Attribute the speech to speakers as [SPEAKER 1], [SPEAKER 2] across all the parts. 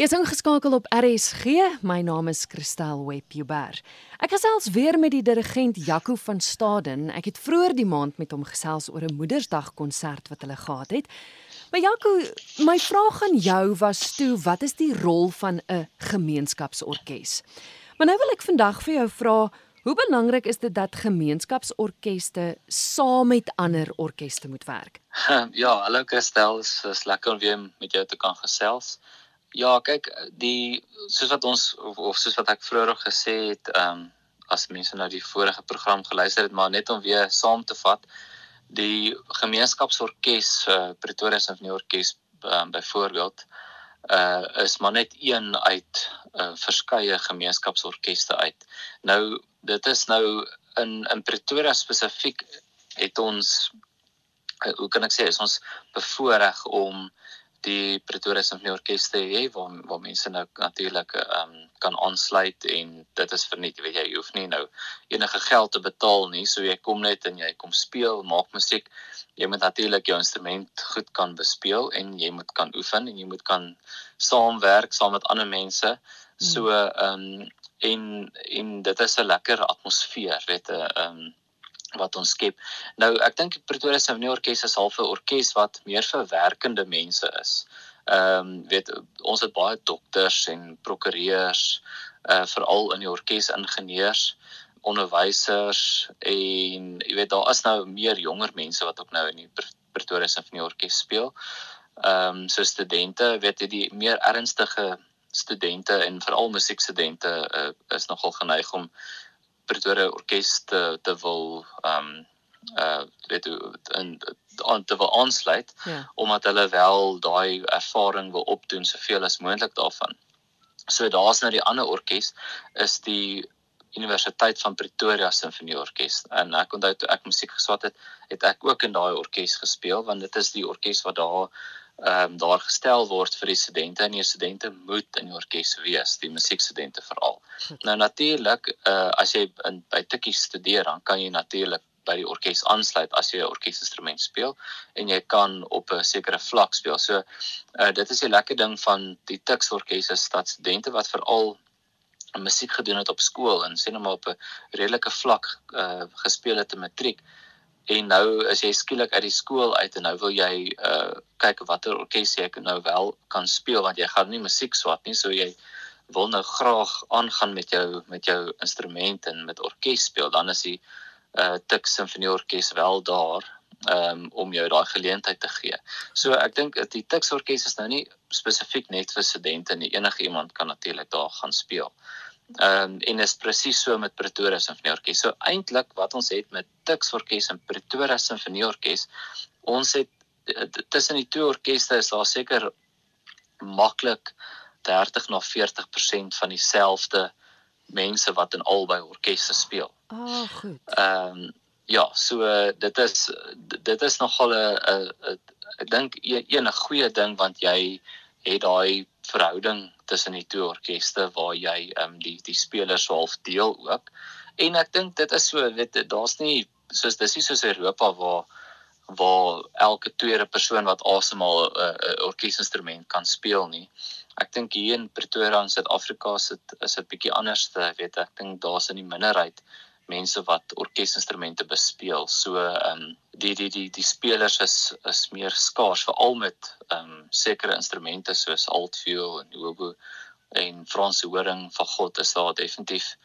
[SPEAKER 1] Jy's ingeskakel op RSG. My naam is Christel Webber. Ek gesels weer met die dirigent Jaco van Staden. Ek het vroeër die maand met hom gesels oor 'n Moedersdag konsert wat hulle gehad het. Maar Jaco, my vraag aan jou was toe, wat is die rol van 'n gemeenskapsorkes? Maar nou wil ek vandag vir jou vra, hoe belangrik is dit dat gemeenskapsorkeste saam met ander orkeste moet werk?
[SPEAKER 2] Ja, hallo Christel, is, is lekker om weer met jou te kan gesels. Ja, kyk, die soos wat ons of, of soos wat ek vroeër gesê het, ehm um, as mense nou die vorige program geluister het, maar net om weer saam te vat, die gemeenskapsorkes uh, Pretoria Sinfonie Orkees um, byvoorbeeld uh is maar net een uit uh, verskeie gemeenskapsorkeste uit. Nou dit is nou in in Pretoria spesifiek het ons uh, hoe kan ek sê ons bevoorreg om die Pretoria Symphony Orkeste hê waar waar mense nou natuurlik ehm um, kan aansluit en dit is verniet weet jy jy hoef nie nou enige geld te betaal nie. So jy kom net en jy kom speel maak musiek. Jy moet natuurlik jou instrument goed kan bespeel en jy moet kan oefen en jy moet kan saamwerk saam met ander mense. So ehm um, en en dit is 'n lekker atmosfeer weet jy ehm um, wat ons skep. Nou ek dink Pretoria Symphony Orkees is half 'n orkes wat meer vir werkende mense is. Ehm um, weet ons het baie dokters en prokureurs uh veral in die orkes ingenieurs, onderwysers en jy weet daar is nou meer jonger mense wat ook nou in die Pretoria Symphony Orkees speel. Ehm um, so studente, weet jy die meer ernstige studente en veral musiekstudente uh, is nogal geneig om Pretoria orkes te te wil ehm um, uh weet jy in aan te wil aansluit ja. omdat hulle wel daai ervaring wil opdoen soveel as moontlik daarvan. So daar's nou die ander orkes is die Universiteit van Pretoria Sinfonie Orkees en ek onthou toe ek musiek geswat het, het ek ook in daai orkes gespeel want dit is die orkes wat daar ehm um, daar gestel word vir die studente en die studente moet in die orkes wees, die musiekstudente veral. Nou natuurlik, uh as jy in by Tikkie studeer, dan kan jy natuurlik by die orkes aansluit as jy 'n orkesinstrument speel en jy kan op 'n sekere vlak speel. So uh dit is die lekker ding van die Tiks orkes is dat studente wat veral musiek gedoen het op skool en sien hom op 'n redelike vlak uh gespeel het in matriek en nou is jy skielik uit die skool uit en nou wil jy uh kyk watter orkes jy nou wel kan speel want jy gaan nie musiek swat nie so jy wil nou graag aangaan met jou met jou instrument en met orkes speel dan is die uh Tik Sinfonie Orkees wel daar um om jou daai geleentheid te gee. So ek dink die Tik Orkees is nou nie spesifiek net vir studente nie. Enige iemand kan natuurlik daar gaan speel. Ehm um, en is presies so met Pretoria Sinfonie Orkees. So eintlik wat ons het met Tux Orkees en Pretoria Sinfonie Orkees, ons het tussen die twee orkeste is daar seker maklik 30 na 40% van dieselfde mense wat in albei orkeste speel.
[SPEAKER 1] Ah, oh, goed.
[SPEAKER 2] Ehm um, ja, so dit is dit is nogal 'n ek dink een 'n goeie ding want jy het daai verhouding tussen die twee orkeste waar jy ehm um, die die spelers half deel ook. En ek dink dit is so weet daar's nie soos dis nie soos Europa waar waar elke tweede persoon wat asemhaal 'n uh, uh, orkesinstrument kan speel nie. Ek dink hier in Pretoria in Suid-Afrika is dit is dit bietjie anders te weet ek dink daar's in die minderheid mense wat orkesinstrumente bespeel. So ehm um, die die die die spelers is is meer skaars veral met ehm um, sekere instrumente soos altviool en oboe en Franse horing van God is daar definitief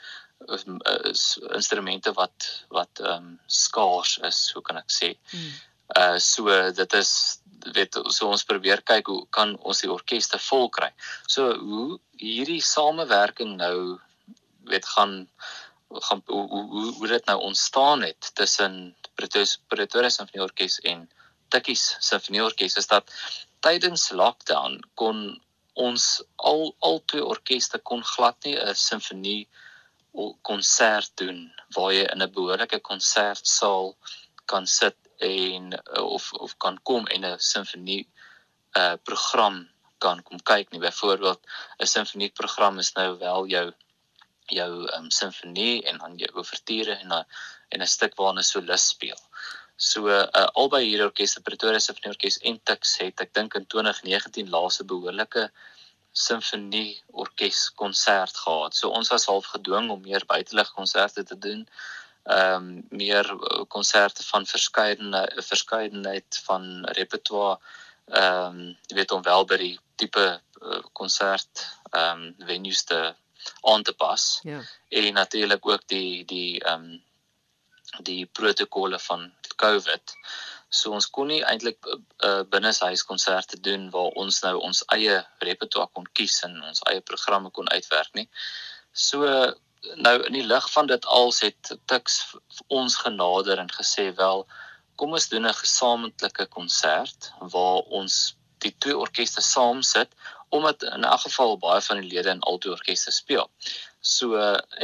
[SPEAKER 2] is, is instrumente wat wat ehm um, skaars is, hoe kan ek sê. Hmm. Uh so dit is weet so ons probeer kyk hoe kan ons die orkeste vol kry. So hoe hierdie samewerking nou weet gaan gaan hoe hoe hoe dit nou ontstaan het tussen Pretoria Symphony Orkees en Tikkies Symphony Orkees is dat tydens lockdown kon ons al al twee orkeste kon glad nie 'n simfonie konsert doen waar jy in 'n behoorlike konsertsaal kan sit en of of kan kom en 'n simfonie uh program kan kom kyk nie byvoorbeeld 'n simfonie program is nou wel jou jou um, simfonie en dan jou ouverture en 'n en 'n stuk waarna 'n solis speel. So uh, albei hierdie orkeste Pretoria Sinfonie Orkees en Tix het ek dink in 2019 laaste behoorlike simfonie orkes konsert gehad. So ons was half gedwing om meer buitelug konserte te doen. Ehm um, meer konserte van verskeidenheid verskeidenheid van repertoire ehm um, jy weet om wel by die tipe konsert uh, ehm um, venues te aan te pas.
[SPEAKER 1] Ja.
[SPEAKER 2] En natuurlik ook die die ehm um, die protokolle van COVID. So ons kon nie eintlik uh, uh, binneshuiskonserte doen waar ons nou ons eie repertoire kon kies en ons eie programme kon uitwerk nie. So nou in die lig van dit als het Tux ons genader en gesê wel kom ons doen 'n gesamentlike konsert waar ons die twee orkeste saam sit omdat in 'n geval baie van die lede in altoe orkeste speel. So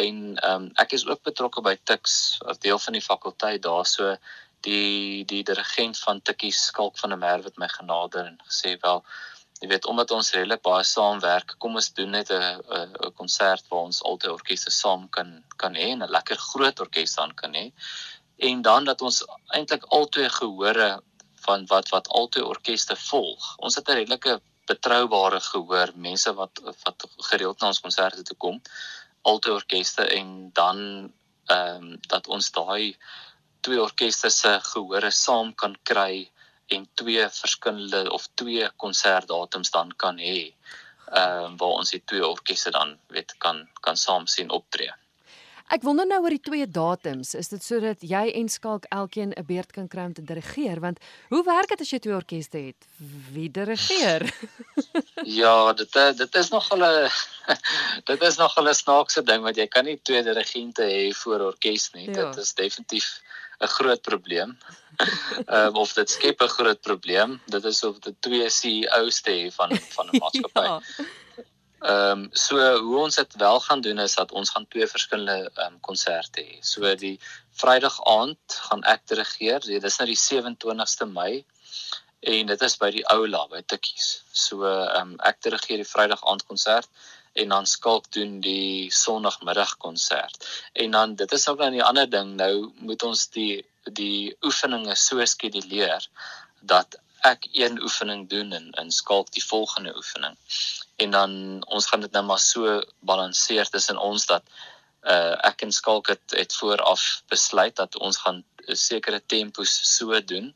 [SPEAKER 2] en um, ek is ook betrokke by Tux as deel van die fakulteit daar so die die dirigent van Tikkie Skalk van der Merwe het my genader en gesê wel jy weet omdat ons redelik baie saamwerk kom ons doen net 'n 'n konsert waar ons altoe orkeste saam kan kan hê en 'n lekker groot orkes dan kan hê en dan dat ons eintlik altoe gehore van wat wat altoe orkeste volg. Ons het 'n redelike betroubare gehoor, mense wat wat gereeld na ons konserte toe kom, altoe orkeste en dan ehm um, dat ons daai twee orkeste se gehore saam kan kry en twee verskillende of twee konsertdatums dan kan hê. Ehm um, waar ons die twee orkeste dan weet kan kan saam sien optree.
[SPEAKER 1] Ek wonder nou oor die twee datums. Is dit sodat jy en Skalk elkeen 'n beurt kan kry om te dirigeer? Want hoe werk dit as jy twee orkeste het? Wie dirigeer?
[SPEAKER 2] ja, dit eh, dit is nog 'n dit is nog 'n snaakse ding want jy kan nie twee dirigente hê vir orkes nie. Ja. Dit is definitief 'n groot probleem. Ehm um, of dit skep 'n groot probleem. Dit is of dit twee CEO's te hê van van 'n maatskappy. ja. Ehm um, so hoe ons dit wel gaan doen is dat ons gaan twee verskillende ehm um, konserte hê. So die Vrydag aand gaan ek dirigeer. Dit is nou die 27ste Mei en dit is by die Oula by Tikkies. So ehm um, ek dirigeer die Vrydag aand konsert en dan skalk doen die Sondagmiddag konsert. En dan dit is ook nou 'n ander ding. Nou moet ons die die oefeninge so skeduleer dat ek een oefening doen en in skalk die volgende oefening. En dan ons gaan dit nou maar so balanseer tussen ons dat uh ek en skalk het, het vooraf besluit dat ons gaan 'n sekere tempos so doen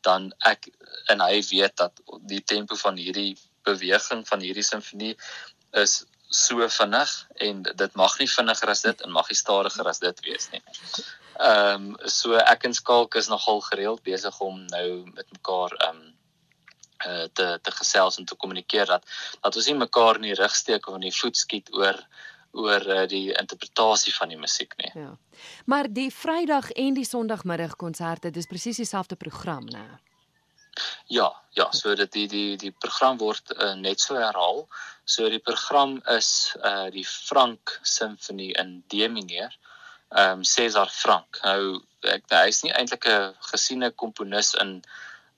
[SPEAKER 2] dan ek en hy weet dat die tempo van hierdie beweging van hierdie simfonie is so vinnig en dit mag nie vinniger as dit en mag nie stadiger as dit wees nie. Ehm um, so ek en Skalk is nogal gereeld besig om nou met mekaar ehm um, uh, te te gesels en te kommunikeer dat dat ons nie mekaar in die rug steek of in die voet skiet oor oor uh, die interpretasie van die musiek nie.
[SPEAKER 1] Ja. Maar die Vrydag en die Sondagmiddag konserte, dis presies dieselfde program, né?
[SPEAKER 2] Ja, ja, so dat die die die program word uh, net so herhaal. So die program is uh die Frank Simfonie in D mineur ehm um, Cesar Frank. Nou ek nou, hy's nie eintlik 'n gesiene komponis in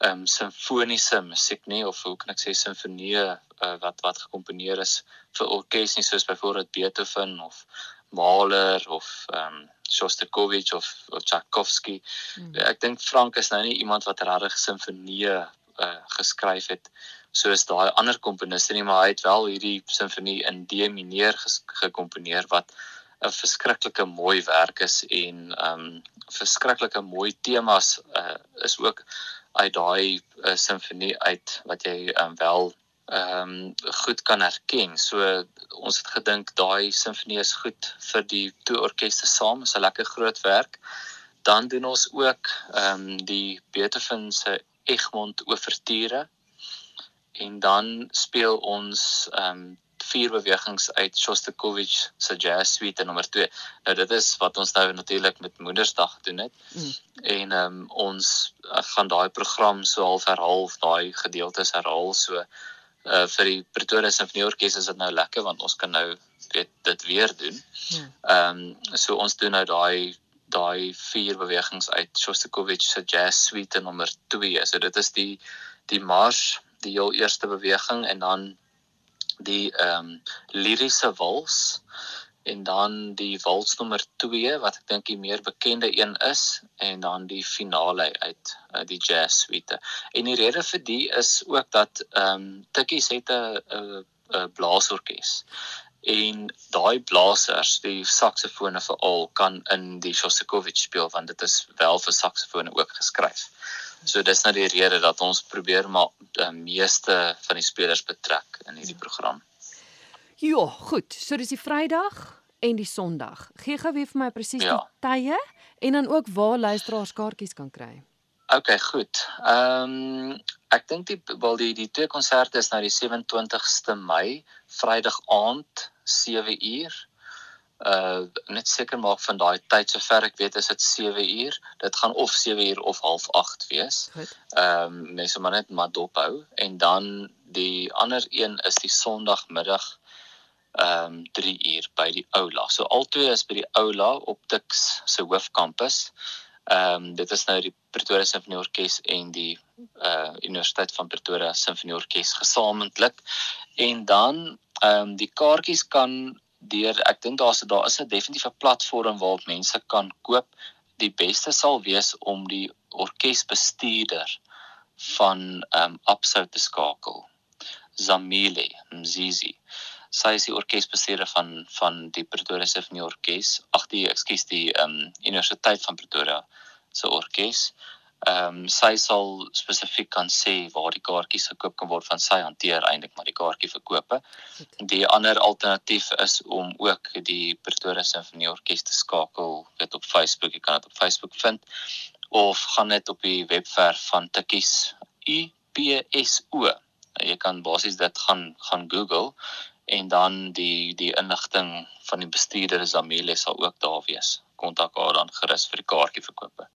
[SPEAKER 2] ehm um, simfoniese musiek nie of hoe kan ek sê simfonieë uh, wat wat gekomponeer is vir orkes nie soos byvoorbeeld Beethoven of Mahler of ehm um, Shostakovich of, of Tchaikovsky. Hmm. Ek dink Frank is nou nie iemand wat regtig simfonieë uh, geskryf het soos daai ander komponiste nie, maar hy het wel hierdie simfonie in D mineur gekomponeer wat 'n verskriklike mooi werk is en ehm um, verskriklike mooi temas uh, is ook uit daai uh, simfonie uit wat jy um, wel ehm um, goed kan herken. So ons het gedink daai simfonie is goed vir die twee orkeste saam, is 'n lekker groot werk. Dan doen ons ook ehm um, die Beethoven se Egmont Ouverture en dan speel ons ehm um, vier bewegings uit Shostakovich se Jazz Suite nommer 2. Nou dit is wat ons nou natuurlik met Moedersdag gedoen het. Mm. En ehm um, ons uh, gaan daai program so half herhaal of daai gedeeltes herhaal so uh vir die Pretoria Sinfonieorkes is dit nou lekker want ons kan nou weet dit weer doen. Ja. Ehm um, so ons doen nou daai daai vier bewegings uit Shostakovich se Jazz Suite nommer 2. So dit is die die mars, die heel eerste beweging en dan die ehm um, liriese wals en dan die wals nommer 2 wat ek dink die meer bekende een is en dan die finale uit uh, die jazz suite. En die rede vir die is ook dat ehm um, Tikkies het 'n uh, blaasorkes. En daai blasers, die saksofone veral kan in die Shostakovich speel want dit is wel vir saksofone ook geskryf. So dis nou die rede dat ons probeer maar die meeste van die spelers betrek in hierdie program.
[SPEAKER 1] Ja, goed. So dis die Vrydag en die Sondag. Gee gou weer vir my presies ja. die tye en dan ook waar luisteraars kaartjies kan kry.
[SPEAKER 2] OK, goed. Ehm um, ek dink die wel die die twee konserte is nou die 27ste Mei, Vrydag aand 7uur. Uh net seker maak van daai tyd sover ek weet is dit 7uur. Dit gaan of 7uur of 08:30 wees. Ehm um, mense maar net maar dophou en dan die ander een is die Sondagmiddag ehm um, 3uur by die Oula. So albei is by die Oula op Tuks se hoofkampus. Ehm um, dit is nou die Pretoria Sinfonieorkes en die uh Universiteit van Pretoria Sinfonieorkes gesamentlik. En dan ehm um, die kaartjies kan deur ek dink daar's daar is 'n definitiewe platform waarop mense kan koop. Die beste sal wees om die orkesbestuurder van ehm um, Absou te skakel. Zamile Mzizi. Sy is die orkesbestuurder van van die Pretoria Symphony Orkees. Ag die ekskuus die ehm um, Universiteit van Pretoria se orkes. Ehm um, sy sal spesifiek kan sê waar die kaartjies gekoop kan word van sy hanteer eintlik maar die kaartjie verkope. Die ander alternatief is om ook die Pretoria Symphony Orkees te skakel dit op Facebook. Jy kan dit op Facebook vind of gaan net op die webwerf van Tikkies U P S O. Jy kan basies dit gaan gaan Google en dan die die inligting van die bestuurder is Amelie sal ook daar wees. Kontak haar dan gerus vir die kaartjie verkope.